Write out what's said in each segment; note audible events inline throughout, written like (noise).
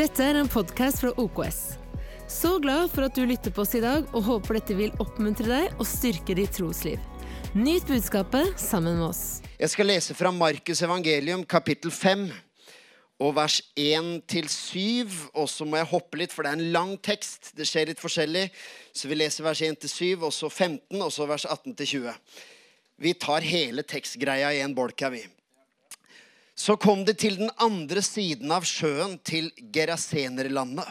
Dette er en podkast fra OKS. Så glad for at du lytter på oss i dag, og håper dette vil oppmuntre deg og styrke ditt trosliv. Nyt budskapet sammen med oss. Jeg skal lese fra Markus evangelium kapittel 5 og vers 1-7. Og så må jeg hoppe litt, for det er en lang tekst. Det skjer litt forskjellig. Så vi leser vers 1-7, og så 15, og så vers 18-20. Vi tar hele tekstgreia i en bolk her, vi. Så kom de til den andre siden av sjøen, til Gerasenerlandet.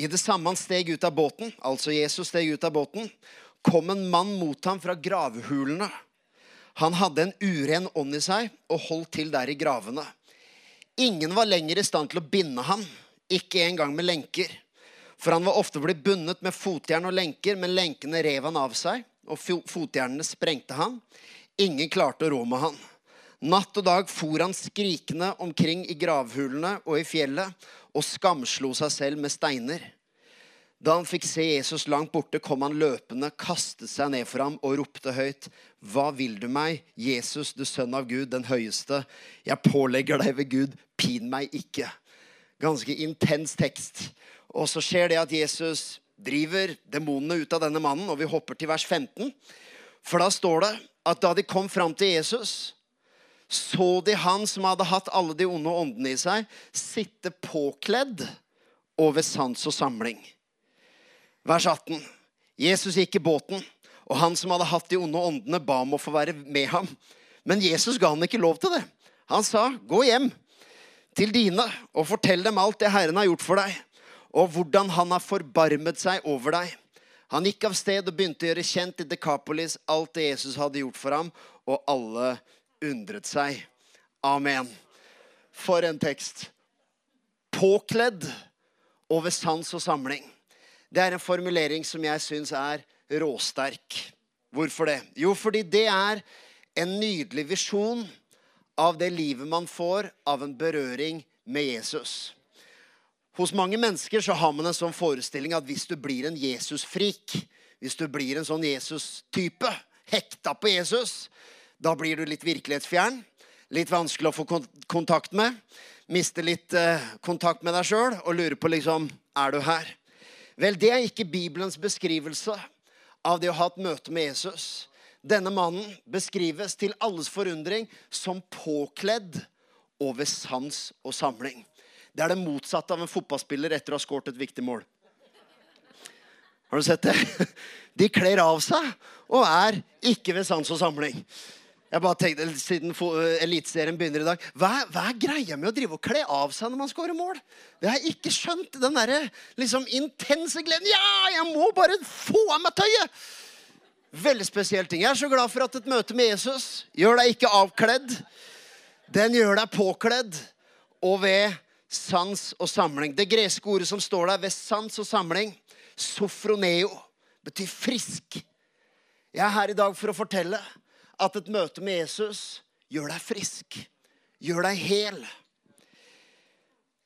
I det samme han steg ut av båten, altså Jesus steg ut av båten, kom en mann mot ham fra gravhulene. Han hadde en uren ånd i seg og holdt til der i gravene. Ingen var lenger i stand til å binde ham, ikke engang med lenker. For han var ofte blitt bundet med fotjern og lenker, men lenkene rev han av seg, og fotjernene sprengte han. Ingen klarte å rå med han. Natt og dag for han skrikende omkring i gravhulene og i fjellet og skamslo seg selv med steiner. Da han fikk se Jesus langt borte, kom han løpende, kastet seg ned for ham og ropte høyt. Hva vil du meg, Jesus, du sønn av Gud, den høyeste? Jeg pålegger deg ved Gud, pin meg ikke. Ganske intens tekst. Og så skjer det at Jesus driver demonene ut av denne mannen, og vi hopper til vers 15. For da står det at da de kom fram til Jesus, så de han som hadde hatt alle de onde åndene i seg, sitte påkledd og ved sans og samling. Vers 18. Jesus gikk i båten, og han som hadde hatt de onde åndene, ba om å få være med ham. Men Jesus ga han ikke lov til det. Han sa, 'Gå hjem til dine og fortell dem alt det Herren har gjort for deg', og hvordan han har forbarmet seg over deg. Han gikk av sted og begynte å gjøre kjent i Dekapolis alt det Jesus hadde gjort for ham, og alle undret seg. Amen. For en tekst. Påkledd over sans og samling. Det er en formulering som jeg syns er råsterk. Hvorfor det? Jo, fordi det er en nydelig visjon av det livet man får av en berøring med Jesus. Hos mange mennesker så har man en sånn forestilling at hvis du blir en Jesus-frik, hvis du blir en sånn Jesus-type, hekta på Jesus, da blir du litt virkelighetsfjern. Litt vanskelig å få kontakt med. Mister litt eh, kontakt med deg sjøl og lurer på liksom Er du her? Vel, det er ikke Bibelens beskrivelse av det å ha et møte med Jesus. Denne mannen beskrives til alles forundring som påkledd og ved sans og samling. Det er det motsatte av en fotballspiller etter å ha skåret et viktig mål. Har du sett det? (laughs) De kler av seg og er ikke ved sans og samling. Jeg bare tenkte, Siden eh, Eliteserien begynner i dag hva, hva, er greia med å drive og kle av seg når man scorer mål? Det har jeg ikke skjønt. Den derre liksom, intense gleden. Ja, jeg må bare få av meg tøyet! Veldig spesiell ting. Jeg er så glad for at et møte med Jesus gjør deg ikke avkledd. Den gjør deg påkledd. Og ved sans og samling. Det greske ordet som står der ved sans og samling, sofroneo, betyr frisk. Jeg er her i dag for å fortelle at et møte med Jesus gjør deg frisk, gjør deg hel.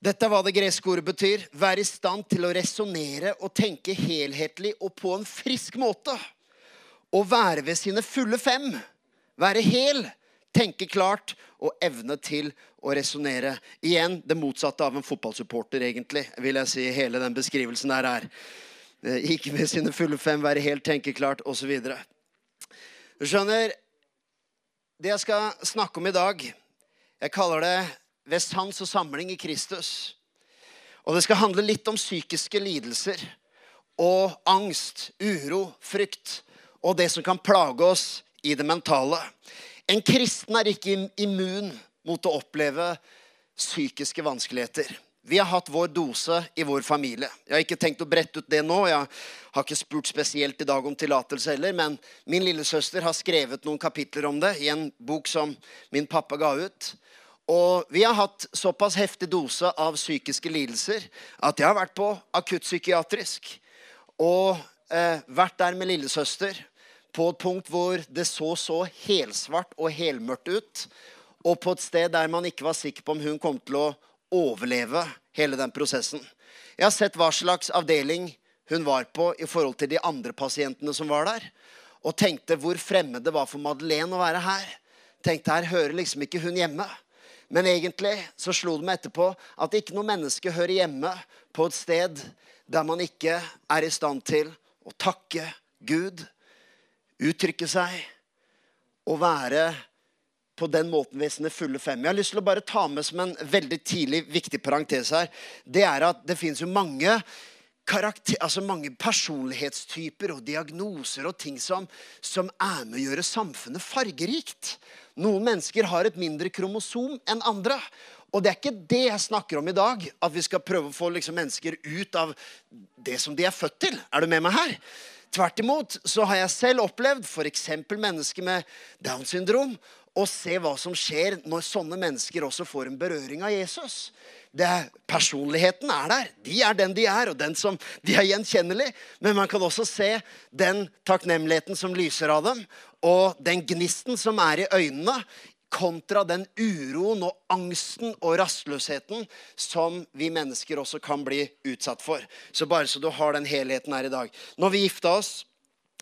Dette er hva det greske ordet betyr. Vær i stand til å resonnere og tenke helhetlig og på en frisk måte. Å være ved sine fulle fem. Være hel, tenke klart og evne til å resonnere. Igjen det motsatte av en fotballsupporter, egentlig, vil jeg si. Hele den beskrivelsen der er. Ikke ved sine fulle fem, være helt, tenke klart osv. Du skjønner, det jeg skal snakke om i dag, jeg kaller det 'Ved sans og samling i Kristus'. Og det skal handle litt om psykiske lidelser og angst, uro, frykt og det som kan plage oss i det mentale. En kristen er ikke immun mot å oppleve psykiske vanskeligheter. Vi har hatt vår dose i vår familie. Jeg har ikke tenkt å brette ut det nå. Jeg har ikke spurt spesielt i dag om tillatelse heller, men min lillesøster har skrevet noen kapitler om det i en bok som min pappa ga ut. Og vi har hatt såpass heftig dose av psykiske lidelser at jeg har vært på akuttpsykiatrisk. Og eh, vært der med lillesøster på et punkt hvor det så så helsvart og helmørkt ut. Og på et sted der man ikke var sikker på om hun kom til å overleve hele den prosessen. Jeg har sett hva slags avdeling hun var på i forhold til de andre pasientene som var der. Og tenkte hvor fremmed det var for Madeleine å være her. Tenkte her hører liksom ikke hun hjemme. Men egentlig så slo det meg etterpå at ikke noe menneske hører hjemme på et sted der man ikke er i stand til å takke Gud, uttrykke seg og være på den måten ved sine fulle fem. Jeg har lyst til å bare ta med som en veldig tidlig viktig parentes her. Det er at det finnes jo mange karakter, altså mange personlighetstyper og diagnoser og ting som, som er med å gjøre samfunnet fargerikt. Noen mennesker har et mindre kromosom enn andre. Og det er ikke det jeg snakker om i dag. At vi skal prøve å få liksom mennesker ut av det som de er født til. Er du med meg her? Tvert imot så har jeg selv opplevd f.eks. mennesker med Downs syndrom. Og se hva som skjer når sånne mennesker også får en berøring av Jesus. Det er, personligheten er der. De er den de er, og den som de er gjenkjennelig. Men man kan også se den takknemligheten som lyser av dem, og den gnisten som er i øynene, kontra den uroen og angsten og rastløsheten som vi mennesker også kan bli utsatt for. Så bare så du har den helheten her i dag. Når vi gifta oss,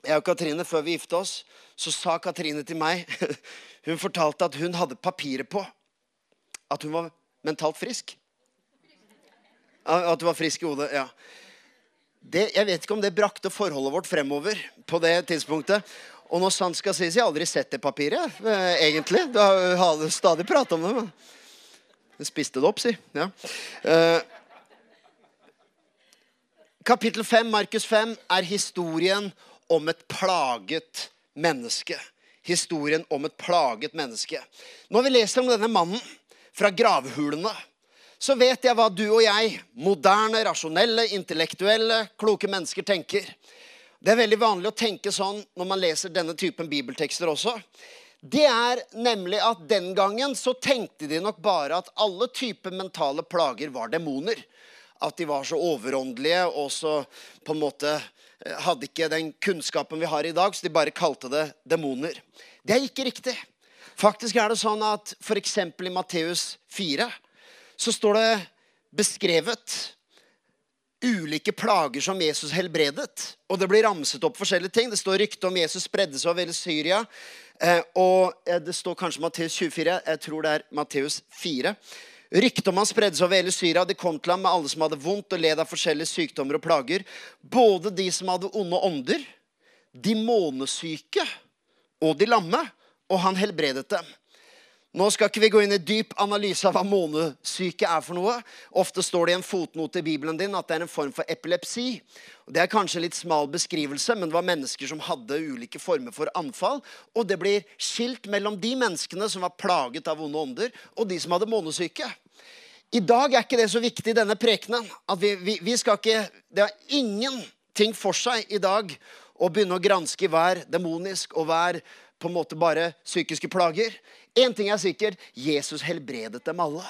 jeg og Katrine, før vi gifta oss, så sa Katrine til meg (laughs) Hun fortalte at hun hadde papirer på at hun var mentalt frisk. At du var frisk i hodet. ja. Det, jeg vet ikke om det brakte forholdet vårt fremover på det tidspunktet. Og når sant skal sies, jeg har aldri sett det papiret, eh, egentlig. Du har stadig pratet om det. Men jeg spiste det opp, si. Ja. Eh, kapittel 5, Markus 5, er historien om et plaget menneske. Historien om et plaget menneske. Når vi leser om denne mannen fra gravhulene så vet jeg hva du og jeg, moderne, rasjonelle, intellektuelle, kloke mennesker, tenker. Det er veldig vanlig å tenke sånn når man leser denne typen bibeltekster også. Det er nemlig at den gangen så tenkte de nok bare at alle typer mentale plager var demoner. At de var så overåndelige og så på en måte hadde ikke den kunnskapen vi har i dag, så de bare kalte det demoner. Det er ikke riktig. Faktisk er det sånn at f.eks. i Matteus 4 så står det beskrevet ulike plager som Jesus helbredet. Og det blir ramset opp forskjellige ting. Det står rykte om Jesus spredde seg over hele Syria. Eh, og eh, det står kanskje Matteus 24. Jeg tror det er Matteus 4. Ryktet om han spredde seg over hele Syria. De kom til ham med alle som hadde vondt og led av forskjellige sykdommer og plager. Både de som hadde onde ånder, de månesyke og de lamme. Og han helbredet dem. Nå skal ikke vi gå inn i dyp analyse av hva månesyke er for noe. Ofte står det i en fotnote i Bibelen din at det er en form for epilepsi. Det er kanskje en litt smal beskrivelse, men det var mennesker som hadde ulike former for anfall. Og det blir skilt mellom de menneskene som var plaget av onde ånder, og de som hadde månesyke. I dag er ikke det så viktig denne prekenen. at vi, vi, vi skal ikke, Det har ingenting for seg i dag å begynne å granske hver demonisk og hver på en måte bare psykiske plager. Én ting er sikkert Jesus helbredet dem alle.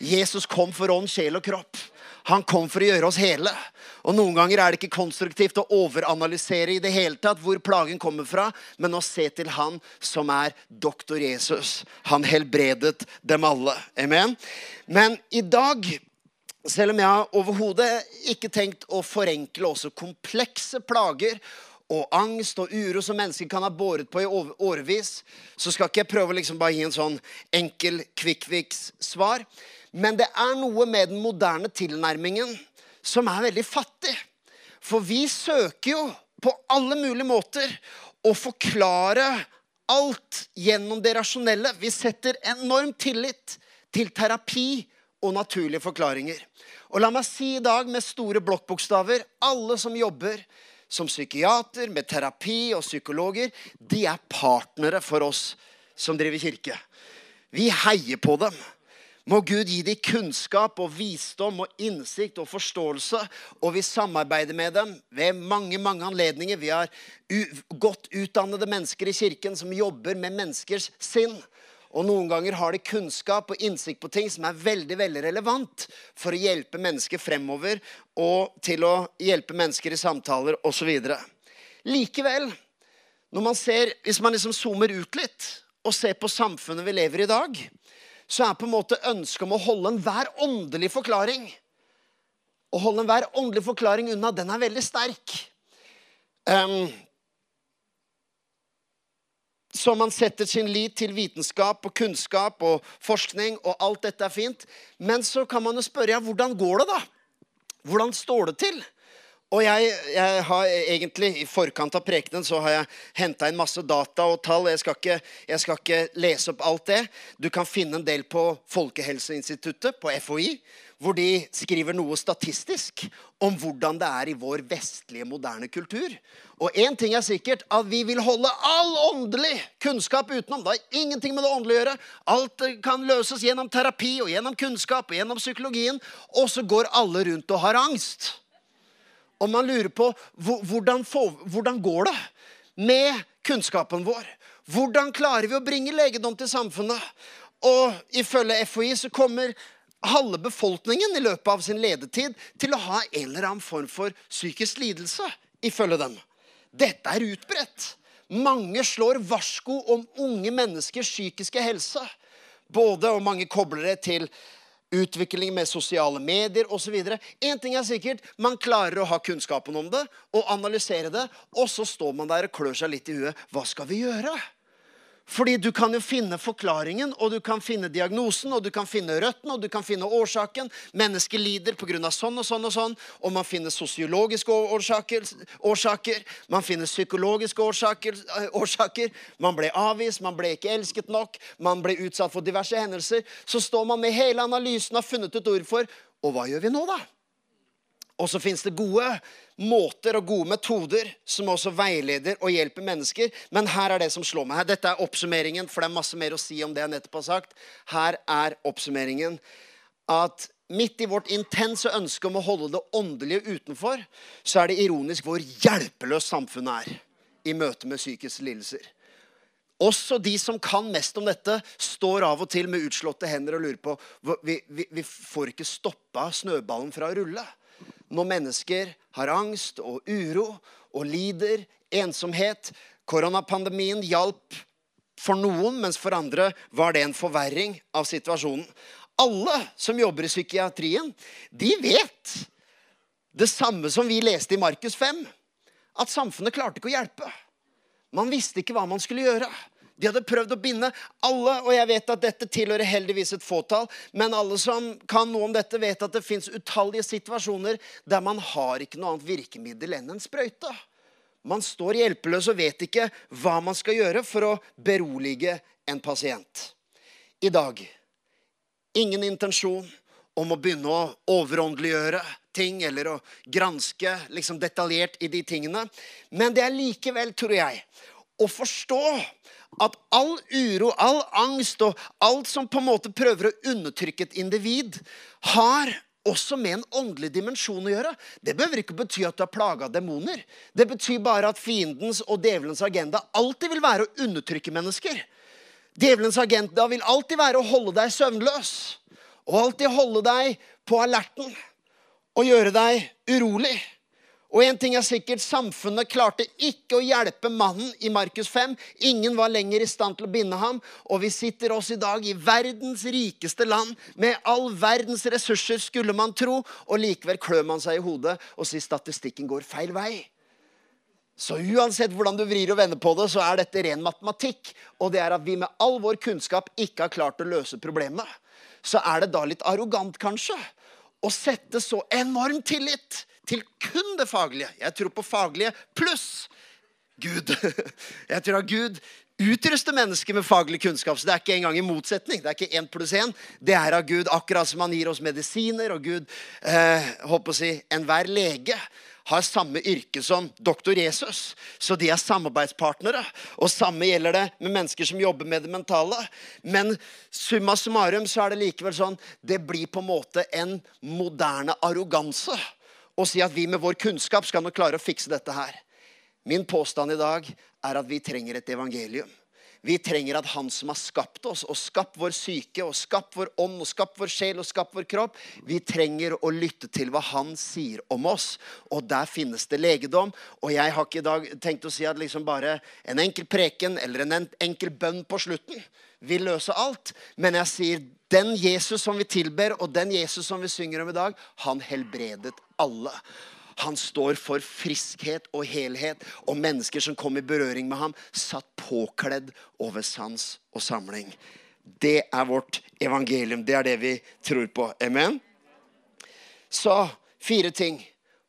Jesus kom for ånd, sjel og kropp. Han kom for å gjøre oss hele. Og Noen ganger er det ikke konstruktivt å overanalysere i det hele tatt hvor plagen kommer fra, men å se til han som er doktor Jesus. Han helbredet dem alle. Amen. Men i dag, selv om jeg overhodet ikke tenkt å forenkle også komplekse plager og angst og uro som mennesker kan ha båret på i årevis, så skal ikke jeg prøve liksom bare gi en sånn enkel quick fix-svar. Men det er noe med den moderne tilnærmingen som er veldig fattig. For vi søker jo på alle mulige måter å forklare alt gjennom det rasjonelle. Vi setter enorm tillit til terapi og naturlige forklaringer. Og la meg si i dag med store blokkbokstaver alle som jobber som psykiater, med terapi og psykologer, de er partnere for oss som driver kirke. Vi heier på dem. Må Gud gi dem kunnskap og visdom og innsikt og forståelse. Og vi samarbeider med dem ved mange mange anledninger. Vi har godt utdannede mennesker i kirken som jobber med menneskers sinn. Og noen ganger har de kunnskap og innsikt på ting som er veldig veldig relevant for å hjelpe mennesker fremover og til å hjelpe mennesker i samtaler osv. Likevel, når man ser, hvis man liksom zoomer ut litt og ser på samfunnet vi lever i i dag, så er på en måte ønsket om å holde enhver åndelig forklaring Å holde enhver åndelig forklaring unna, den er veldig sterk. Um, så man setter sin lit til vitenskap og kunnskap og forskning, og alt dette er fint. Men så kan man jo spørre ja, hvordan går det, da? Hvordan står det til? Og jeg, jeg, har egentlig, I forkant av prekenen så har jeg henta inn masse data og tall. Jeg skal, ikke, jeg skal, ikke, lese opp alt det. Du kan finne en del på Folkehelseinstituttet, på FHI, hvor de skriver noe statistisk om hvordan det er i vår vestlige, moderne kultur. Og én ting er sikkert, at vi vil holde all åndelig kunnskap utenom. Det har ingenting med det åndelige å gjøre. Alt kan løses gjennom terapi og gjennom kunnskap og gjennom psykologien. Og så går alle rundt og har angst. Og man lurer på hvordan, hvordan går det med kunnskapen vår? Hvordan klarer vi å bringe legedom til samfunnet? Og ifølge FHI så kommer halve befolkningen i løpet av sin ledetid til å ha en eller annen form for psykisk lidelse, ifølge dem. Dette er utbredt. Mange slår varsko om unge menneskers psykiske helse. Både, og mange kobler det til utvikling med sosiale medier osv. Én ting er sikkert, man klarer å ha kunnskapen om det og analysere det, og så står man der og klør seg litt i huet. Hva skal vi gjøre? Fordi du kan jo finne forklaringen, og du kan finne diagnosen, og du kan finne røttene, og du kan finne årsaken. Mennesker lider pga. sånn og sånn og sånn. Og man finner sosiologiske årsaker. årsaker man finner psykologiske årsaker, eh, årsaker. Man ble avvist, man ble ikke elsket nok, man ble utsatt for diverse hendelser. Så står man med hele analysen og har funnet et ord for Og hva gjør vi nå, da? Og så fins det gode måter og gode metoder som også veileder og hjelper mennesker. Men her er det som slår meg. Dette er oppsummeringen, for det er masse mer å si om det jeg nettopp har sagt. Her er oppsummeringen at midt i vårt intense ønske om å holde det åndelige utenfor, så er det ironisk hvor hjelpeløst samfunnet er i møte med psykiske lidelser. Også de som kan mest om dette, står av og til med utslåtte hender og lurer på Vi, vi, vi får ikke stoppa snøballen fra å rulle når mennesker har angst og uro og lider ensomhet. Koronapandemien hjalp for noen, mens for andre var det en forverring av situasjonen. Alle som jobber i psykiatrien, de vet det samme som vi leste i Markus 5. At samfunnet klarte ikke å hjelpe. Man visste ikke hva man skulle gjøre. De hadde prøvd å binde alle, og jeg vet at dette tilhører heldigvis et fåtall, men alle som kan noe om dette, vet at det fins utallige situasjoner der man har ikke noe annet virkemiddel enn en sprøyte. Man står hjelpeløs og vet ikke hva man skal gjøre for å berolige en pasient. I dag ingen intensjon om å begynne å overåndeliggjøre ting eller å granske liksom detaljert i de tingene. Men det er likevel, tror jeg, å forstå at all uro, all angst og alt som på en måte prøver å undertrykke et individ, har også med en åndelig dimensjon å gjøre. Det behøver ikke bety at du er plaga av demoner. Det betyr bare at fiendens og djevelens agenda alltid vil være å undertrykke mennesker. Djevelens agenda vil alltid være å holde deg søvnløs. Og alltid holde deg på alerten og gjøre deg urolig. Og en ting er sikkert, Samfunnet klarte ikke å hjelpe mannen i Markus 5. Ingen var lenger i stand til å binde ham. Og vi sitter oss i dag i verdens rikeste land med all verdens ressurser, skulle man tro. Og likevel klør man seg i hodet og sier statistikken går feil vei. Så uansett hvordan du vrir og vender på det, så er dette ren matematikk. Og det er at vi med all vår kunnskap ikke har klart å løse problemet. Så er det da litt arrogant, kanskje, å sette så enorm tillit til kun det faglige. Jeg tror på faglige pluss Gud. (laughs) Jeg tror at Gud utruster mennesker med faglig kunnskap. Så det er ikke engang i motsetning. Det er ikke én pluss én. Det er av Gud, akkurat som han gir oss medisiner. Og Gud, eh, håper å si, enhver lege har samme yrke som doktor Jesus. Så de er samarbeidspartnere. Og samme gjelder det med mennesker som jobber med det mentale. Men summa summarum så er det likevel sånn Det blir på en måte en moderne arroganse og si at vi med vår kunnskap skal nok klare å fikse dette her. Min påstand i dag er at vi trenger et evangelium. Vi trenger at Han som har skapt oss, og skapt vår syke, og skapt vår ånd, og skapt vår sjel og skapt vår kropp, vi trenger å lytte til hva Han sier om oss. Og der finnes det legedom. Og jeg har ikke i dag tenkt å si at liksom bare en enkel preken eller en enkel bønn på slutten vil løse alt. Men jeg sier den Jesus som vi tilber, og den Jesus som vi synger om i dag, han helbredet alle. Han står for friskhet og helhet. Og mennesker som kom i berøring med ham, satt påkledd over sans og samling. Det er vårt evangelium. Det er det vi tror på. Amen? Så fire ting.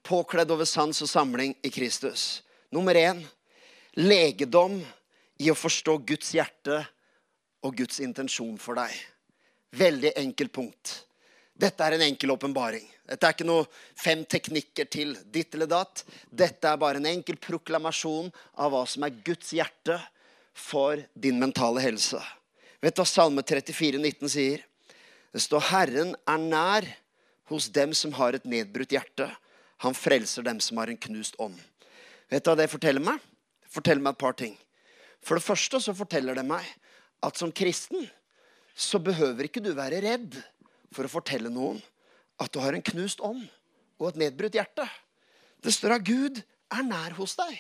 Påkledd over sans og samling i Kristus. Nummer én legedom i å forstå Guds hjerte og Guds intensjon for deg. Veldig enkelt punkt. Dette er en enkel åpenbaring. Dette er ikke noe fem teknikker til ditt eller datt. Dette er bare en enkel proklamasjon av hva som er Guds hjerte for din mentale helse. Vet du hva Salme 34, 19 sier? Det står 'Herren er nær hos dem som har et nedbrutt hjerte'. Han frelser dem som har en knust ånd. Vet du hva det forteller meg? Det forteller meg et par ting. For det første så forteller det meg at som kristen så behøver ikke du være redd for å fortelle noen at du har en knust ånd og et nedbrutt hjerte. Det står at Gud er nær hos deg.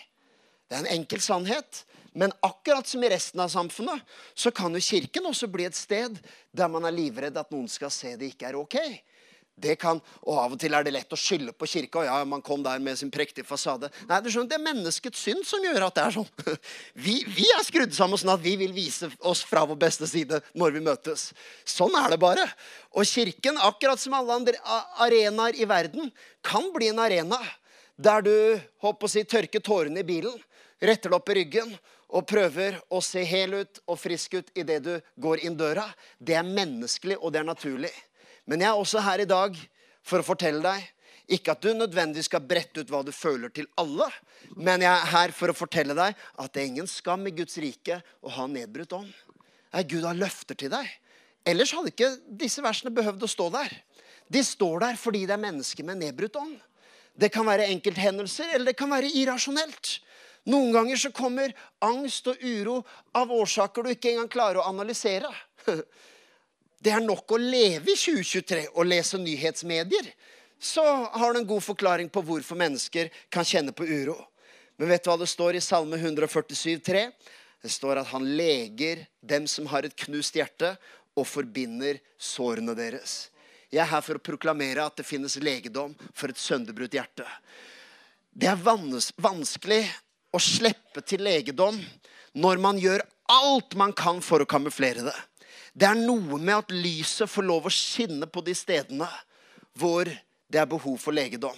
Det er en enkel sannhet. Men akkurat som i resten av samfunnet, så kan jo kirken også bli et sted der man er livredd at noen skal se det ikke er ok. Det kan, og Av og til er det lett å skylde på kirka. og ja, man kom der med sin prektige fasade. Nei, du skjønner, det er menneskets synd som gjør at det er sånn. (laughs) Vi, vi, er skrudd sammen sånn at vi vil vise oss fra vår beste side når vi møtes. Sånn er det bare. Og kirken, akkurat som alle andre arenaer i verden, kan bli en arena der du håper å si, tørker tårene i bilen, retter det opp i ryggen og prøver å se hel ut og frisk ut idet du går inn døra. Det er menneskelig, og det er naturlig. Men jeg er også her i dag for å fortelle deg ikke at du nødvendigvis skal brette ut hva du føler til alle, men jeg er her for å fortelle deg at det er ingen skam i Guds rike å ha nedbrutt ånd. Gud har løfter til deg. Ellers hadde ikke disse versene behøvd å stå der. De står der fordi det er mennesker med nedbrutt ånd. Det kan være enkelthendelser, eller det kan være irrasjonelt. Noen ganger så kommer angst og uro av årsaker du ikke engang klarer å analysere. (laughs) Det er nok å leve i 2023 og lese nyhetsmedier. Så har du en god forklaring på hvorfor mennesker kan kjenne på uro. Men vet du hva det står i Salme 147, 3? Det står at han leger dem som har et knust hjerte, og forbinder sårene deres. Jeg er her for å proklamere at det finnes legedom for et sønderbrutt hjerte. Det er vanskelig å slippe til legedom når man gjør alt man kan for å kamuflere det. Det er noe med at lyset får lov å skinne på de stedene hvor det er behov for legedom.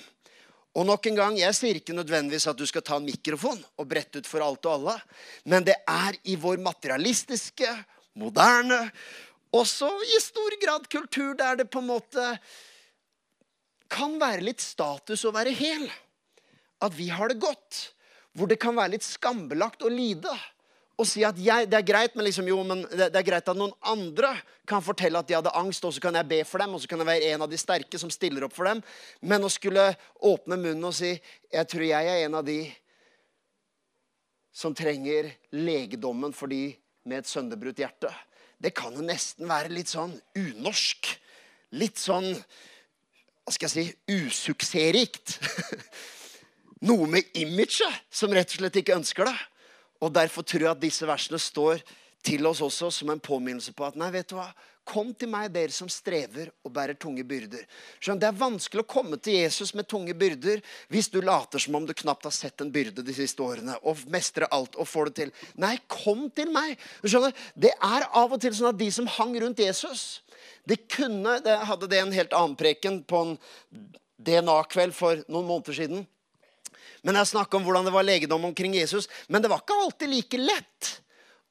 Og nok en gang, Jeg sier ikke nødvendigvis at du skal ta en mikrofon og brette ut for alt og alle. Men det er i vår materialistiske, moderne, også i stor grad kultur der det på en måte kan være litt status å være hel. At vi har det godt. Hvor det kan være litt skambelagt å lide og si at jeg, det er greit, men, liksom, jo, men det, det, er greit at noen andre kan fortelle at de hadde angst, og så kan jeg be for dem, og så kan jeg være en av de sterke som stiller opp for dem. Men å skulle åpne munnen og si jeg tror jeg er en av de som trenger legedommen for de med et sønderbrutt hjerte, det kan jo nesten være litt sånn unorsk. Litt sånn hva skal jeg si usuksessrikt. (laughs) Noe med imaget som rett og slett ikke ønsker det. Og Derfor tror jeg at disse versene står til oss også som en påminnelse på at nei, vet du hva? Kom til meg, dere som strever og bærer tunge byrder. Skjønner, det er vanskelig å komme til Jesus med tunge byrder hvis du later som om du knapt har sett en byrde de siste årene og mestrer alt og får det til. Nei, kom til meg. Skjønner, Det er av og til sånn at de som hang rundt Jesus de kunne, det hadde det en helt annen preken på en DNA-kveld for noen måneder siden. Men jeg snakka om hvordan det var legedom omkring Jesus. Men det var ikke alltid like lett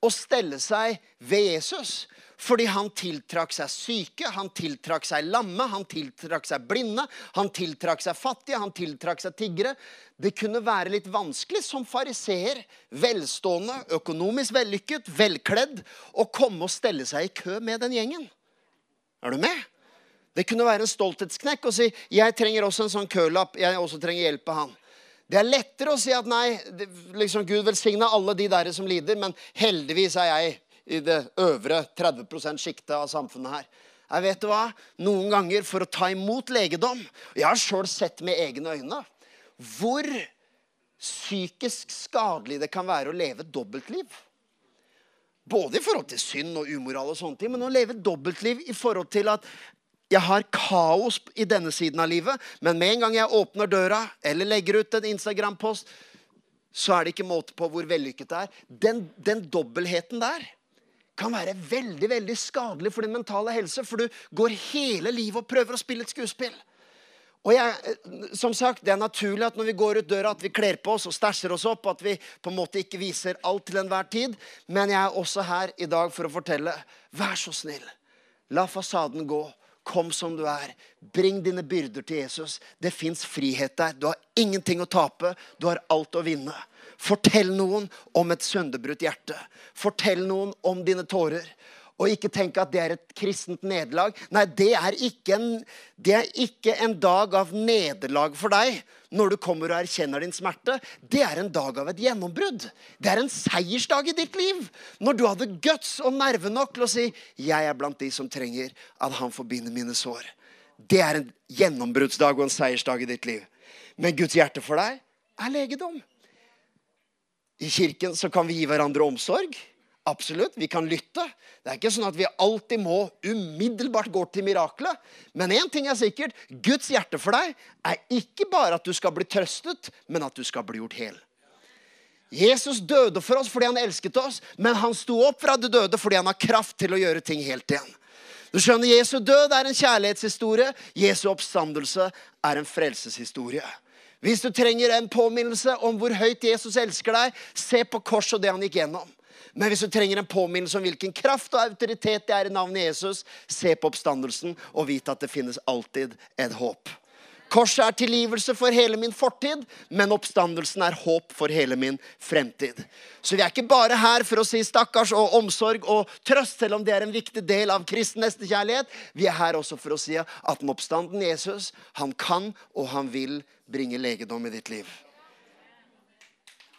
å stelle seg ved Jesus. Fordi han tiltrakk seg syke, han tiltrakk seg lamme, han tiltrakk seg blinde, han tiltrakk seg fattige, han tiltrakk seg tiggere. Det kunne være litt vanskelig som fariseer, velstående, økonomisk vellykket, velkledd, å komme og stelle seg i kø med den gjengen. Er du med? Det kunne være en stolthetsknekk å si 'Jeg trenger også en sånn kølapp. Jeg også trenger hjelp av han'. Det er lettere å si at nei, liksom Gud velsigna alle de der som lider, men heldigvis er jeg i det øvre 30 %-sjiktet av samfunnet her. Jeg vet du hva? Noen ganger for å ta imot legedom Jeg har sjøl sett med egne øyne hvor psykisk skadelig det kan være å leve dobbeltliv. Både i forhold til synd og umoral, og sånne ting, men å leve dobbeltliv i forhold til at jeg har kaos i denne siden av livet, men med en gang jeg åpner døra eller legger ut en Instagram-post, så er det ikke måte på hvor vellykket det er. Den, den dobbeltheten der kan være veldig veldig skadelig for din mentale helse, for du går hele livet og prøver å spille et skuespill. Og jeg, som sagt, Det er naturlig at når vi går ut døra, at vi kler på oss og stæsjer oss opp. At vi på en måte ikke viser alt til enhver tid. Men jeg er også her i dag for å fortelle. Vær så snill. La fasaden gå. Kom som du er. Bring dine byrder til Jesus. Det fins frihet der. Du har ingenting å tape. Du har alt å vinne. Fortell noen om et sønderbrutt hjerte. Fortell noen om dine tårer. Og ikke tenk at det er et kristent nederlag. Nei, det er, en, det er ikke en dag av nederlag for deg når du kommer og erkjenner din smerte. Det er en dag av et gjennombrudd. Det er en seiersdag i ditt liv. Når du hadde guts og nerve nok til å si 'Jeg er blant de som trenger at han forbinder mine sår'. Det er en gjennombruddsdag og en seiersdag i ditt liv. Men Guds hjerte for deg er legedom. I kirken så kan vi gi hverandre omsorg. Absolutt. Vi kan lytte. Det er ikke sånn at vi alltid må umiddelbart gå til miraklet. Men én ting er sikkert. Guds hjerte for deg er ikke bare at du skal bli trøstet, men at du skal bli gjort hel. Jesus døde for oss fordi han elsket oss, men han sto opp fra de døde fordi han har kraft til å gjøre ting helt igjen. Du skjønner, Jesu død er en kjærlighetshistorie. Jesu oppstandelse er en frelseshistorie. Hvis du trenger en påminnelse om hvor høyt Jesus elsker deg, se på korset og det han gikk gjennom. Men hvis du trenger en påminnelse om hvilken kraft og autoritet det er i navnet Jesus, se på oppstandelsen og vite at det finnes alltid et håp. Korset er tilgivelse for hele min fortid, men oppstandelsen er håp for hele min fremtid. Så vi er ikke bare her for å si stakkars og omsorg og trøst, selv om det er en viktig del av kristen nestekjærlighet. Vi er her også for å si at den oppstanden Jesus, han kan og han vil bringe legedom i ditt liv.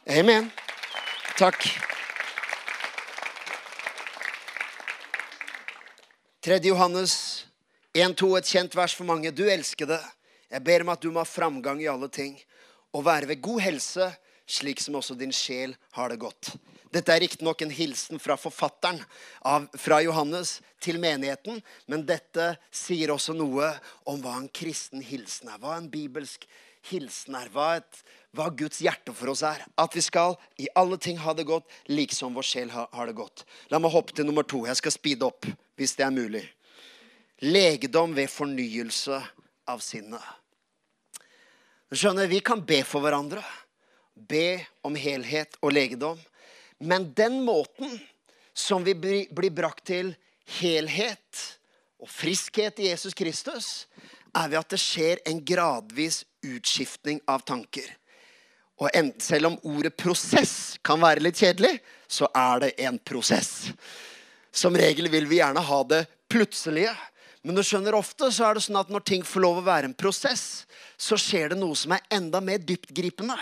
Amen. Takk. 3. Johannes 1-2, et kjent vers for mange. Du elskede, jeg ber om at du må ha framgang i alle ting og være ved god helse, slik som også din sjel har det godt. Dette er riktignok en hilsen fra forfatteren av, fra Johannes til menigheten, men dette sier også noe om hva en kristen hilsen er. Hva en bibelsk hilsen er. Hva, et, hva Guds hjerte for oss er. At vi skal i alle ting ha det godt, liksom vår sjel har, har det godt. La meg hoppe til nummer to. Jeg skal speede opp hvis det er mulig. Legedom ved fornyelse av sinnet. Skjønner, Vi kan be for hverandre. Be om helhet og legedom. Men den måten som vi blir brakt til helhet og friskhet i Jesus Kristus, er ved at det skjer en gradvis utskiftning av tanker. Og selv om ordet 'prosess' kan være litt kjedelig, så er det en prosess. Som regel vil vi gjerne ha det plutselige. Men du skjønner ofte så er det sånn at når ting får lov å være en prosess, så skjer det noe som er enda mer dyptgripende.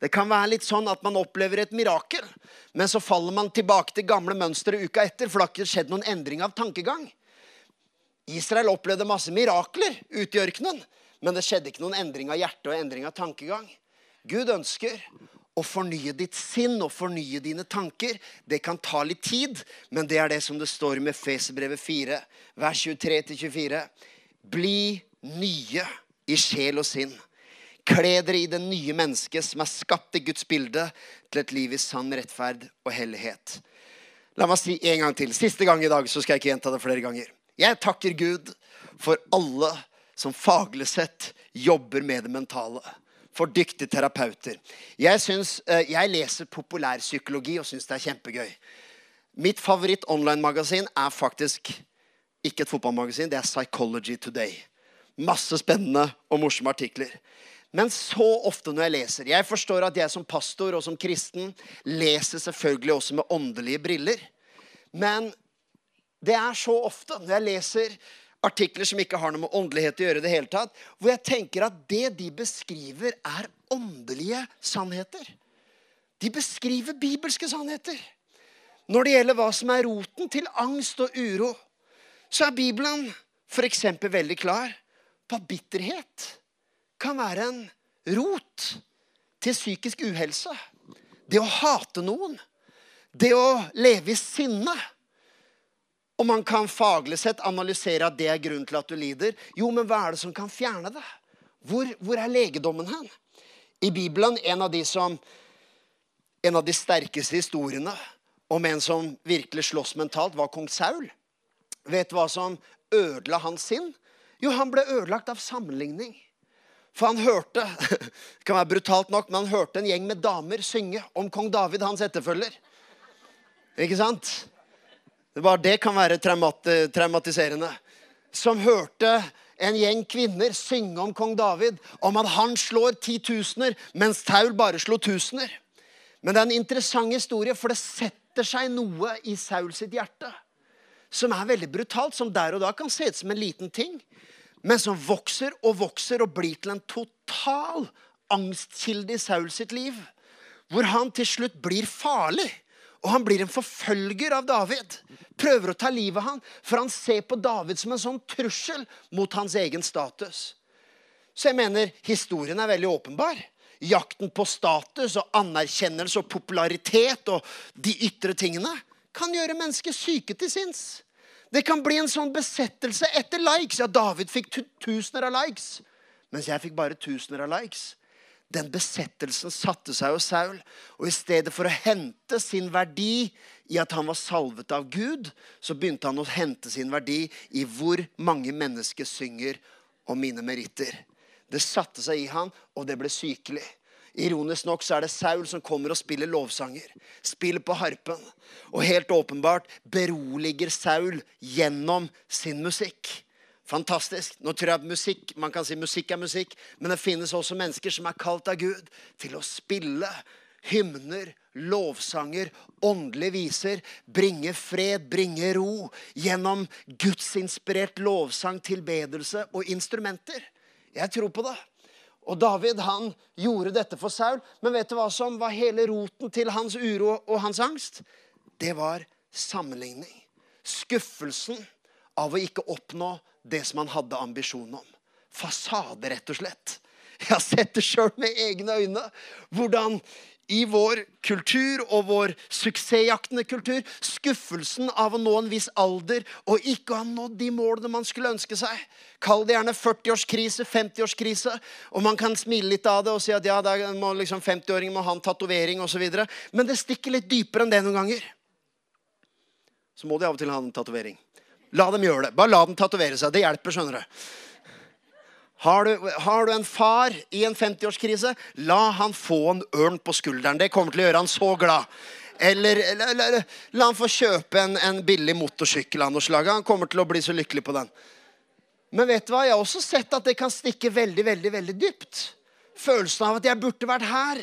Det kan være litt sånn at man opplever et mirakel, men så faller man tilbake til gamle mønstre uka etter, for det har ikke skjedd noen endring av tankegang. Israel opplevde masse mirakler ute i ørkenen, men det skjedde ikke noen endring av hjerte og endring av tankegang. Gud ønsker å fornye ditt sinn og fornye dine tanker. Det kan ta litt tid, men det er det som det står med Feserbrevet 4, vers 23-24. Bli nye i sjel og sinn. Kle dere i det nye mennesket som er skapt i Guds bilde, til et liv i sann rettferd og hellighet. La meg si en gang til. Siste gang i dag, så skal jeg ikke gjenta det flere ganger. Jeg takker Gud for alle som faglig sett jobber med det mentale for dyktige terapeuter. Jeg, synes, eh, jeg leser populærpsykologi og syns det er kjempegøy. Mitt favoritt-online-magasin er faktisk ikke et fotballmagasin, det er Psychology Today. Masse spennende og morsomme artikler. Men så ofte når jeg leser Jeg forstår at jeg som pastor og som kristen leser selvfølgelig også med åndelige briller. Men det er så ofte når jeg leser artikler som ikke har noe med åndelighet å gjøre. det hele tatt, Hvor jeg tenker at det de beskriver, er åndelige sannheter. De beskriver bibelske sannheter. Når det gjelder hva som er roten til angst og uro, så er Bibelen f.eks. veldig klar på at bitterhet kan være en rot til psykisk uhelse. Det å hate noen. Det å leve i sinne Og man kan faglig sett analysere at det er grunnen til at du lider. Jo, men hva er det som kan fjerne det? Hvor, hvor er legedommen hen? I Bibelen, en av de som en av de sterkeste historiene om en som virkelig slåss mentalt, var kong Saul. Vet du hva som ødela hans sinn? Jo, han ble ødelagt av sammenligning. For han hørte det (laughs) kan være brutalt nok, men han hørte en gjeng med damer synge om kong David, hans etterfølger. Ikke sant? Bare det kan være traumatiserende. Som hørte en gjeng kvinner synge om kong David, om at han slår titusener, mens Saul bare slo tusener. Men det er en interessant historie, for det setter seg noe i Saul sitt hjerte som er veldig brutalt, som der og da kan se ut som en liten ting, men som vokser og vokser og blir til en total angstkilde i Saul sitt liv. Hvor han til slutt blir farlig. Og han blir en forfølger av David. Prøver å ta livet av han, for han ser på David som en sånn trussel mot hans egen status. Så jeg mener historien er veldig åpenbar jakten på status og anerkjennelse og popularitet og de ytre tingene kan gjøre mennesker syke til sinns. Det kan bli en sånn besettelse etter likes. Ja, David fikk tusener av likes, mens jeg fikk bare tusener av likes. Den besettelsen satte seg hos Saul. Og i stedet for å hente sin verdi i at han var salvet av Gud, så begynte han å hente sin verdi i hvor mange mennesker synger om mine meritter. Det satte seg i han, og det ble sykelig. Ironisk nok så er det Saul som kommer og spiller lovsanger. Spiller på harpen. Og helt åpenbart beroliger Saul gjennom sin musikk. Fantastisk. Nå tror jeg at musikk, Man kan si musikk er musikk, men det finnes også mennesker som er kalt av Gud til å spille hymner, lovsanger, åndelige viser, bringe fred, bringe ro gjennom gudsinspirert lovsang, tilbedelse og instrumenter. Jeg tror på det. Og David han gjorde dette for Saul. Men vet du hva som var hele roten til hans uro og hans angst? Det var sammenligning. Skuffelsen av å ikke oppnå det som han hadde ambisjon om. Fasade, rett og slett. Jeg har sett det sjøl med egne øyne. Hvordan i vår kultur og vår suksessjaktende kultur skuffelsen av å nå en viss alder og ikke ha nådd de målene man skulle ønske seg. Kall det gjerne 40-årskrise, 50-årskrise. Og man kan smile litt av det og si at ja, liksom 50-åringen må ha en tatovering osv. Men det stikker litt dypere enn det noen ganger. Så må de av og til ha en tatovering. La dem gjøre det. Bare la dem tatovere seg. Det hjelper, skjønner du. Har du, har du, en far i en 50-årskrise, la han få en ørn på skulderen. Det kommer til å gjøre han så glad. Eller, eller, eller la han få kjøpe en, en billig motorsykkel av noe slag. Han kommer til å bli så lykkelig på den. Men vet du hva? jeg har også sett at det kan stikke veldig, veldig, veldig dypt. Følelsen av at jeg burde vært her.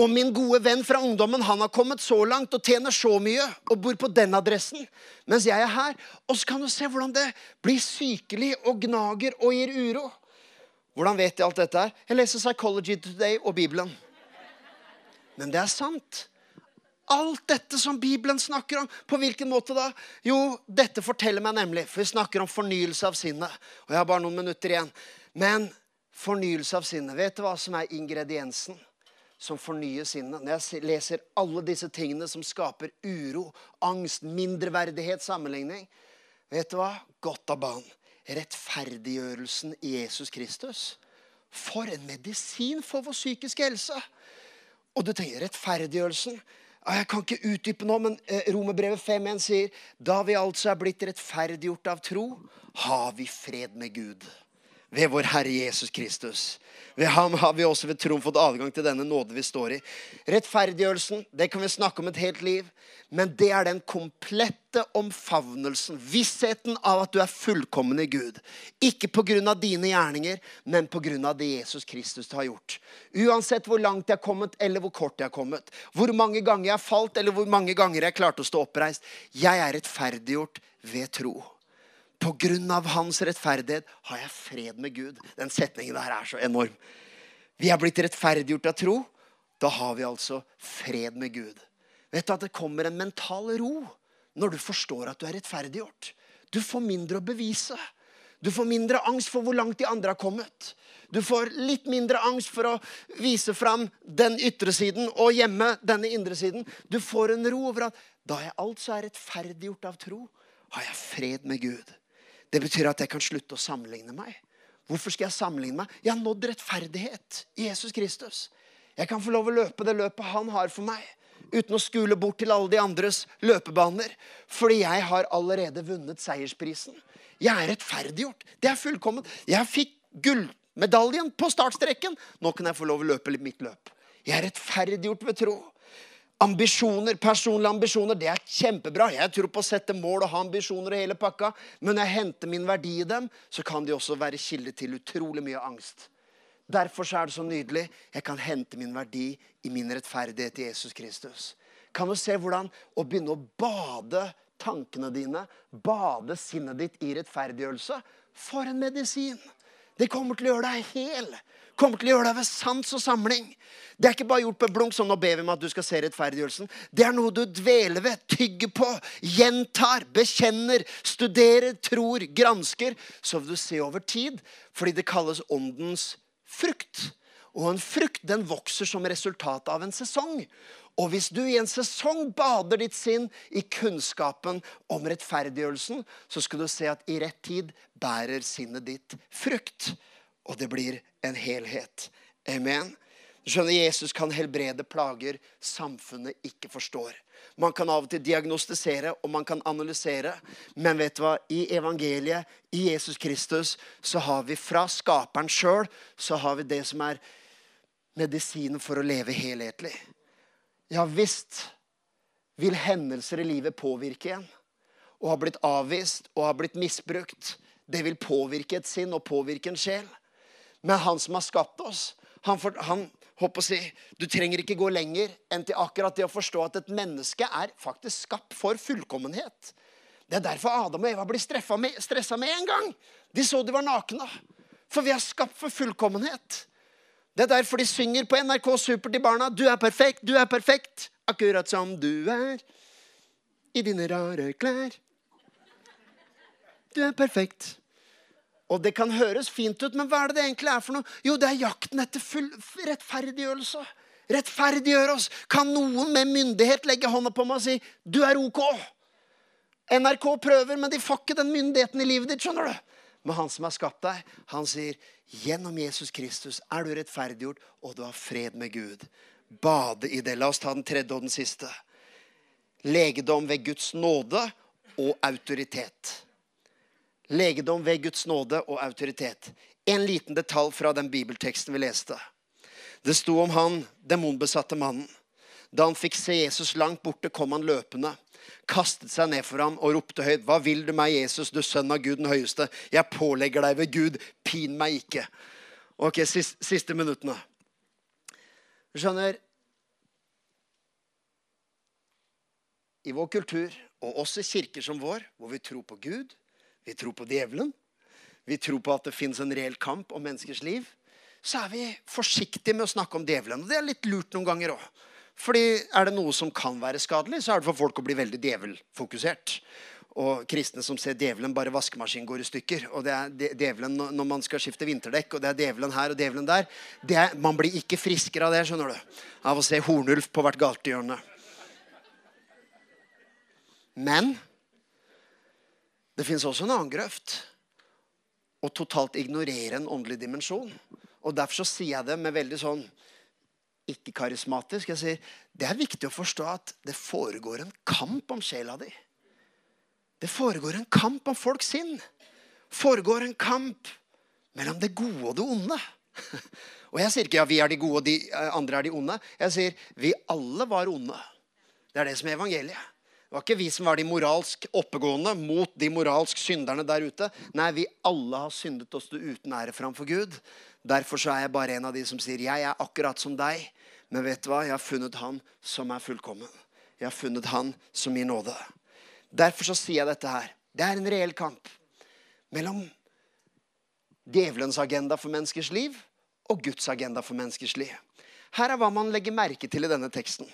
Og min gode venn fra ungdommen han har kommet så langt og tjener så mye og bor på den adressen, mens jeg er her. Og så kan du se hvordan det blir sykelig og gnager og gir uro. Hvordan vet jeg alt dette? her? Jeg leser Psychology Today og Bibelen. Men det er sant. Alt dette som Bibelen snakker om. På hvilken måte da? Jo, dette forteller meg nemlig For vi snakker om fornyelse av sinnet. Og jeg har bare noen minutter igjen. Men fornyelse av sinnet. Vet du hva som er ingrediensen som fornyer sinnet? Når jeg leser alle disse tingene som skaper uro, angst, mindreverdighet, sammenligning Vet du hva? Godt av banen rettferdiggjørelsen i Jesus Kristus. For en medisin for vår psykiske helse! Og du tenker rettferdiggjørelsen. Jeg kan ikke utdype nå, men eh, Romerbrevet 5.1 sier da vi altså er blitt rettferdiggjort av tro, har vi fred med Gud ved vår Herre Jesus Kristus. Ved ham har vi også ved troen fått adgang til denne nåde vi står i. Rettferdiggjørelsen det kan vi snakke om et helt liv. Men det er den komplette omfavnelsen, vissheten av at du er fullkommen i Gud. Ikke pga. dine gjerninger, men pga. det Jesus Kristus har gjort. Uansett hvor langt jeg har kommet, eller hvor kort jeg har kommet. Hvor mange ganger jeg har falt, eller hvor mange ganger jeg klarte å stå oppreist. Jeg er rettferdiggjort ved tro. På grunn av hans rettferdighet har jeg fred med Gud. Den setningen der er så enorm. Vi er blitt rettferdiggjort av tro. Da har vi altså fred med Gud. Vet du at det kommer en mental ro når du forstår at du er rettferdiggjort. Du får mindre å bevise. Du får mindre angst for hvor langt de andre har kommet. Du får litt mindre angst for å vise fram den ytre siden og gjemme denne indre siden. Du får en ro over at da jeg altså er rettferdiggjort av tro, har jeg fred med Gud. Det betyr at jeg kan slutte å sammenligne meg. Hvorfor skal jeg sammenligne meg? Jeg har nådd rettferdighet i Jesus Kristus. Jeg kan få lov å løpe det løpet han har for meg, uten å skule bort til alle de andres løpebaner. Fordi jeg har allerede vunnet seiersprisen. Jeg er rettferdiggjort. Det er fullkomment. Jeg fikk gullmedaljen på startstreken. Nå kan jeg få lov å løpe mitt løp. Jeg er rettferdiggjort ved tro. Ambisjoner, personlige ambisjoner, det er kjempebra. Jeg tror på å sette mål og ha ambisjoner og hele pakka. Men når jeg henter min verdi i dem, så kan de også være kilde til utrolig mye angst. Derfor er det så nydelig. Jeg kan hente min verdi i min rettferdighet i Jesus Kristus. Kan du se hvordan å begynne å bade tankene dine, bade sinnet ditt i rettferdiggjørelse? For en medisin! Det kommer til å gjøre deg hel. Kommer til å gjøre deg ved sans og samling. Det er ikke bare gjort på blunk, sånn nå ber vi om at du skal se rettferdiggjørelsen. Det er noe du dveler ved, tygger på, gjentar, bekjenner, studerer, tror, gransker. Så vil du se over tid, fordi det kalles åndens frukt. Og en frukt den vokser som resultat av en sesong. Og hvis du i en sesong bader ditt sinn i kunnskapen om rettferdiggjørelsen, så skal du se at i rett tid bærer sinnet ditt frukt. Og det blir en helhet. Amen. Du skjønner, Jesus kan helbrede plager samfunnet ikke forstår. Man kan av og til diagnostisere og man kan analysere. Men vet du hva? i evangeliet, i Jesus Kristus, så har vi fra skaperen sjøl så har vi det som er medisinen for å leve helhetlig. Ja visst vil hendelser i livet påvirke en. Og har blitt avvist og har blitt misbrukt. Det vil påvirke et sinn og påvirke en sjel. Men han som har skapt oss, han, for, han håper å si, Du trenger ikke gå lenger enn til akkurat det å forstå at et menneske er faktisk skapt for fullkommenhet. Det er derfor Adam og Eva blir stressa med, med en gang. De så de var nakne. For vi er skapt for fullkommenhet. Det er derfor de synger på NRK Super til barna. Du er perfekt, du er perfekt, akkurat som du er. I dine rare klær. Du er perfekt. Og det kan høres fint ut, men hva er det det egentlig er for noe? Jo, det er jakten etter full rettferdiggjørelse. Rettferdiggjør oss. Kan noen med myndighet legge hånda på meg og si 'du er OK'? NRK prøver, men de får ikke den myndigheten i livet ditt. skjønner du? Men han som har skapt deg, han sier Gjennom Jesus Kristus er du rettferdiggjort, og du har fred med Gud. Bade i det. La oss ta den tredje og den siste. Legedom ved Guds nåde og autoritet. Legedom ved Guds nåde og autoritet. En liten detalj fra den bibelteksten vi leste. Det sto om han demonbesatte mannen. Da han fikk se Jesus langt borte, kom han løpende kastet seg ned for ham og ropte høyt. Hva vil du meg, Jesus, du sønn av Gud den høyeste? Jeg pålegger deg ved Gud, pin meg ikke. Ok, siste, siste minuttene. Du skjønner I vår kultur, og også i kirker som vår, hvor vi tror på Gud, vi tror på djevelen, vi tror på at det fins en reell kamp om menneskers liv, så er vi forsiktige med å snakke om djevelen. Og det er litt lurt noen ganger òg. Fordi er det noe som kan være skadelig, så er det for folk å bli veldig djevelfokusert. Og kristne som ser djevelen bare vaskemaskinen går i stykker. Og det er djevelen når man skal skifte vinterdekk, og det er djevelen her og djevelen der. Er, man blir ikke friskere av det, skjønner du. Av å se hornulf på hvert gatehjørne. Men det fins også en annen grøft. Å totalt ignorere en åndelig dimensjon. Og Derfor så sier jeg det med veldig sånn ikke karismatisk. Jeg sier, Det er viktig å forstå at det foregår en kamp om sjela di. Det foregår en kamp om folks sinn. foregår en kamp mellom det gode og det onde. (laughs) Og jeg sier ikke ja, vi er de gode og de eh, andre er de onde. Jeg sier vi alle var onde. Det er det som er evangeliet. Det var ikke vi som var de moralsk oppegående mot de moralsk synderne der ute. Nei, vi alle har syndet oss uten ære framfor Gud. Derfor så er jeg bare en av de som sier jeg er akkurat som deg. Men vet du hva? Jeg har funnet han som er fullkommen. Jeg har funnet han som gir nåde. Derfor så sier jeg dette her. Det er en reell kamp mellom djevelens agenda for menneskers liv og Guds agenda for menneskers liv. Her er hva man legger merke til i denne teksten.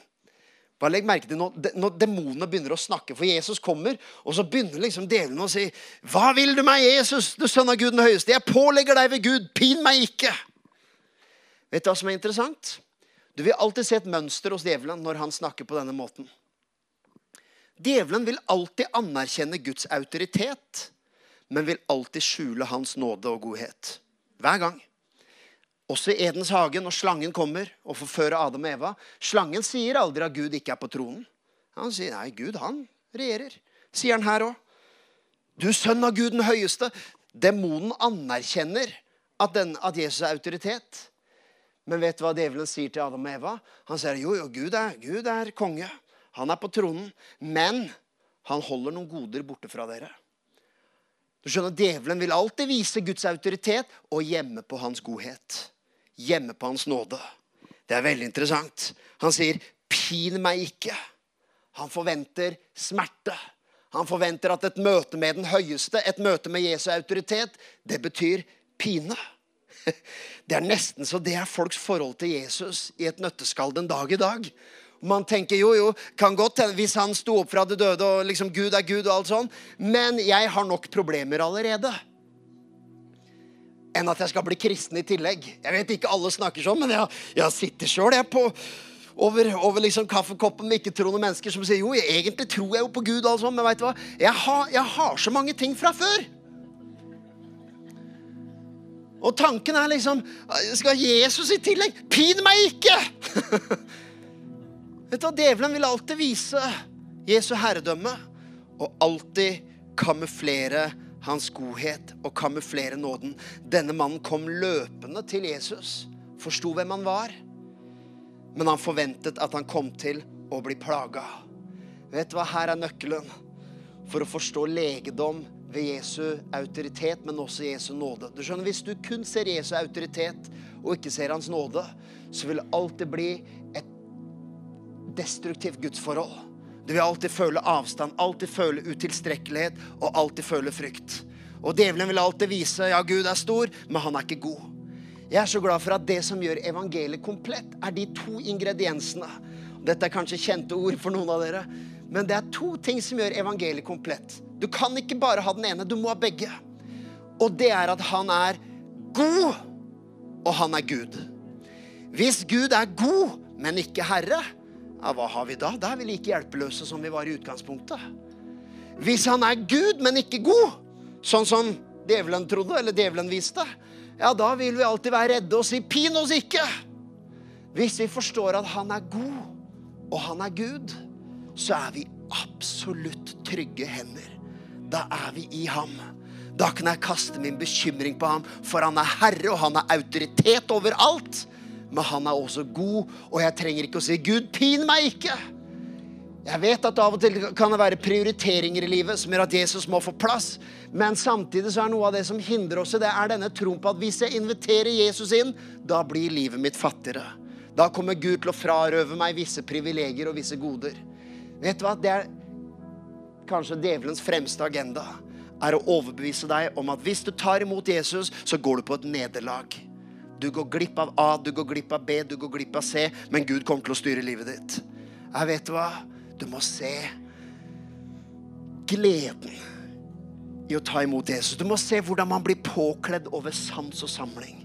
Bare legg merke til når, når demonene begynner å snakke, for Jesus kommer, og så begynner liksom djevelen å si Hva vil du meg, Jesus, du sønn av Gud den høyeste? Jeg pålegger deg ved Gud, pin meg ikke. Vet du hva som er interessant? Du vil alltid se et mønster hos djevelen når han snakker på denne måten. Djevelen vil alltid anerkjenne Guds autoritet, men vil alltid skjule hans nåde og godhet. Hver gang. Også i Edens hage, når slangen kommer og forfører Adam og Eva. Slangen sier aldri at Gud ikke er på tronen. Han sier nei, Gud han regjerer. Sier han her òg. Du sønn av Gud den høyeste. Demonen anerkjenner at, den, at Jesus er autoritet. Men vet du hva djevelen sier til Adam og Eva? Han sier jo, jo, Gud er, Gud er konge. Han er på tronen. Men han holder noen goder borte fra dere. Du skjønner, Djevelen vil alltid vise Guds autoritet og gjemme på hans godhet. Gjemme på hans nåde. Det er veldig interessant. Han sier, 'Pin meg ikke'. Han forventer smerte. Han forventer at et møte med den høyeste, et møte med Jesu autoritet, det betyr pine. (laughs) Det er nesten så det er folks forhold til Jesus i et nøtteskall den dag i dag. Man tenker jo, jo, kan godt hende hvis han sto opp fra det døde og liksom Gud er Gud og alt sånn, men jeg har nok problemer allerede. Enn at jeg skal bli kristen i tillegg. Jeg vet ikke alle snakker sånn, men jeg, jeg sitter sjøl over, over liksom kaffekoppen med ikke-troende mennesker som sier jo, egentlig tror jeg jo på Gud, og alt sånt, men vet du hva? Jeg har, jeg har så mange ting fra før. Og tanken er liksom Skal Jesus i tillegg? Pin meg ikke! (laughs) Vet du hva? Djevelen vil alltid vise Jesu herredømme og alltid kamuflere hans godhet og kamuflere nåden. Denne mannen kom løpende til Jesus, forsto hvem han var, men han forventet at han kom til å bli plaga. Vet du hva? Her er nøkkelen for å forstå legedom ved Jesu autoritet, men også Jesu nåde. Du skjønner, Hvis du kun ser Jesu autoritet og ikke ser hans nåde, så vil det alltid bli et destruktivt gudsforhold. Du vil alltid føle avstand, alltid føle utilstrekkelighet og alltid føle frykt. Og djevelen vil alltid vise ja, Gud er stor, men han er ikke god. Jeg er så glad for at det som gjør evangeliet komplett, er de to ingrediensene. Dette er kanskje kjente ord for noen av dere, men det er to ting som gjør evangeliet komplett. Du kan ikke bare ha den ene, du må ha begge. Og det er at han er god, og han er Gud. Hvis Gud er god, men ikke Herre, ja, hva har vi da? Da er vi like hjelpeløse som vi var i utgangspunktet. Hvis han er Gud, men ikke god, sånn som djevelen trodde, eller djevelen viste, ja, da vil vi alltid være redde og si 'pin oss ikke'. Hvis vi forstår at han er god, og han er Gud, så er vi absolutt trygge hender. Da er vi i ham. Da kan jeg kaste min bekymring på ham, for han er herre, og han er autoritet over alt men han er også god, og jeg trenger ikke å si 'Gud, pin meg ikke'. Jeg vet at av og til kan det være prioriteringer i livet som gjør at Jesus må få plass. Men samtidig så er noe av det som hindrer oss i det, er denne troen på at hvis jeg inviterer Jesus inn, da blir livet mitt fattigere. Da kommer Gud til å frarøve meg visse privilegier og visse goder. Vet du hva? Det er kanskje djevelens fremste agenda. Er å overbevise deg om at hvis du tar imot Jesus, så går du på et nederlag. Du går glipp av A, du går glipp av B, du går glipp av C, men Gud kommer til å styre livet ditt. Jeg vet hva? Du må se gleden i å ta imot Jesus. Du må se hvordan man blir påkledd over sans og samling.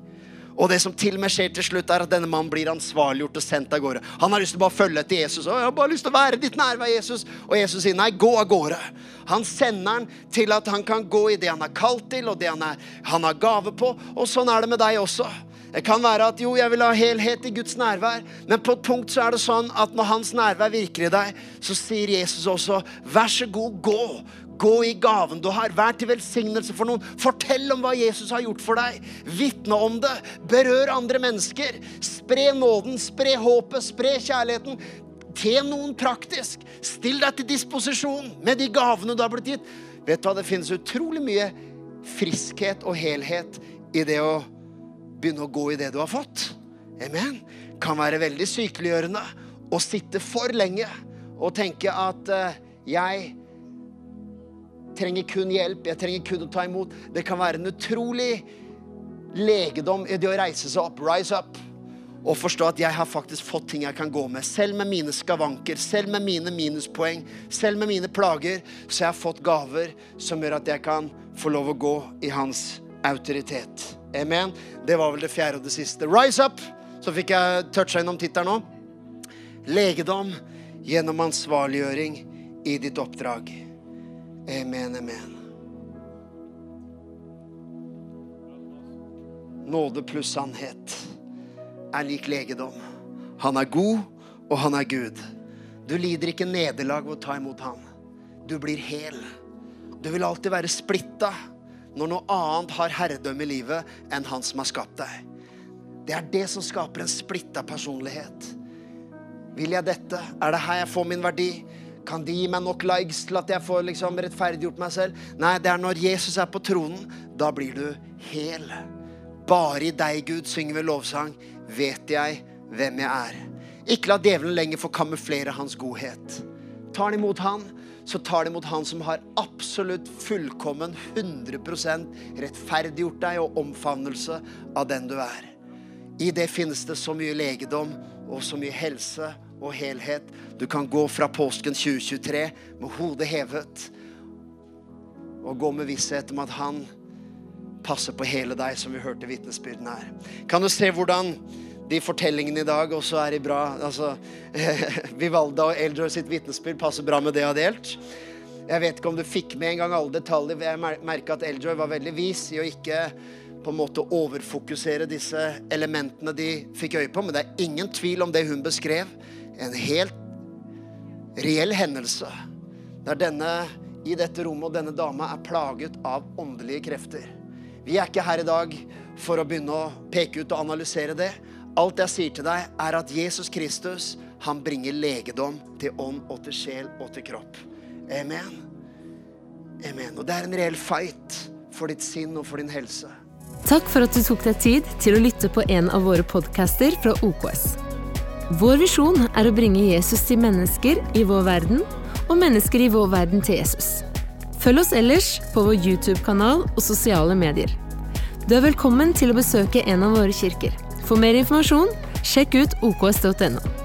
Og det som til og med skjer til slutt, er at denne mannen blir ansvarliggjort og sendt av gårde. Han har lyst til å bare følge etter Jesus. Og jeg har bare lyst til å være ditt nærvær, Jesus. Og Jesus sier nei, gå av gårde. Han sender han til at han kan gå i det han er kalt til, og det han, er, han har gave på. Og sånn er det med deg også. Det kan være at jo, jeg vil ha helhet i Guds nærvær, men på et punkt så er det sånn at når Hans nærvær virker i deg, så sier Jesus også, vær så god, gå. Gå i gaven du har. Vær til velsignelse for noen. Fortell om hva Jesus har gjort for deg. Vitne om det. Berør andre mennesker. Spre nåden, spre håpet, spre kjærligheten. Tjen noen praktisk. Still deg til disposisjon med de gavene du har blitt gitt. Vet du hva, Det finnes utrolig mye friskhet og helhet i det å begynne å gå i det du har fått. Amen. Kan være veldig sykeliggjørende å sitte for lenge og tenke at uh, jeg trenger kun hjelp, jeg trenger kun å ta imot. Det kan være en utrolig legedom i det å reise seg opp, rise up, og forstå at jeg har faktisk fått ting jeg kan gå med. Selv med mine skavanker, selv med mine minuspoeng, selv med mine plager, så jeg har fått gaver som gjør at jeg kan få lov å gå i hans autoritet. Amen. Det var vel det fjerde og det siste. Rise up! Så fikk jeg toucha innom tittelen nå. Legedom gjennom ansvarliggjøring i ditt oppdrag. Amen, amen. Nåde pluss sannhet er lik legedom. Han er god, og han er Gud. Du lider ikke nederlag ved å ta imot han. Du blir hel. Du vil alltid være splitta når noe annet har herredømme i livet enn han som har skapt deg. Det er det som skaper en splitta personlighet. Vil jeg dette? Er det her jeg får min verdi? Kan de gi meg nok likes til at jeg får liksom rettferdiggjort meg selv? Nei, det er når Jesus er på tronen. Da blir du hel. Bare i deg, Gud, synger vi lovsang. Vet jeg hvem jeg er. Ikke la djevelen lenger få kamuflere hans godhet. Tar han imot han, så tar det imot han som har absolutt fullkommen 100% rettferdiggjort deg og omfavnelse av den du er. I det finnes det så mye legedom og så mye helse og helhet. Du kan gå fra påsken 2023 med hodet hevet og gå med visshet om at han passer på hele deg, som vi hørte vitnesbyrdene her. Kan du se hvordan de fortellingene i dag også er i bra altså, (laughs) Vivalda og Eldor sitt vitnesbyrd passer bra med det jeg har delt. Jeg vet ikke om du fikk med en gang alle detaljer. Jeg merka at Eldor var veldig vis i å ikke på en måte overfokusere disse elementene de fikk øye på. Men det er ingen tvil om det hun beskrev. En helt reell hendelse der denne i dette rommet og denne dama er plaget av åndelige krefter. Vi er ikke her i dag for å begynne å peke ut og analysere det. Alt jeg sier til deg, er at Jesus Kristus, han bringer legedom til ånd og til sjel og til kropp. Amen. Amen. Og det er en reell fight for ditt sinn og for din helse. Takk for at du tok deg tid til å lytte på en av våre podcaster fra OKS. Vår visjon er å bringe Jesus til mennesker i vår verden, og mennesker i vår verden til Jesus. Følg oss ellers på vår YouTube-kanal og sosiale medier. Du er velkommen til å besøke en av våre kirker. For mer informasjon, sjekk ut oks.no.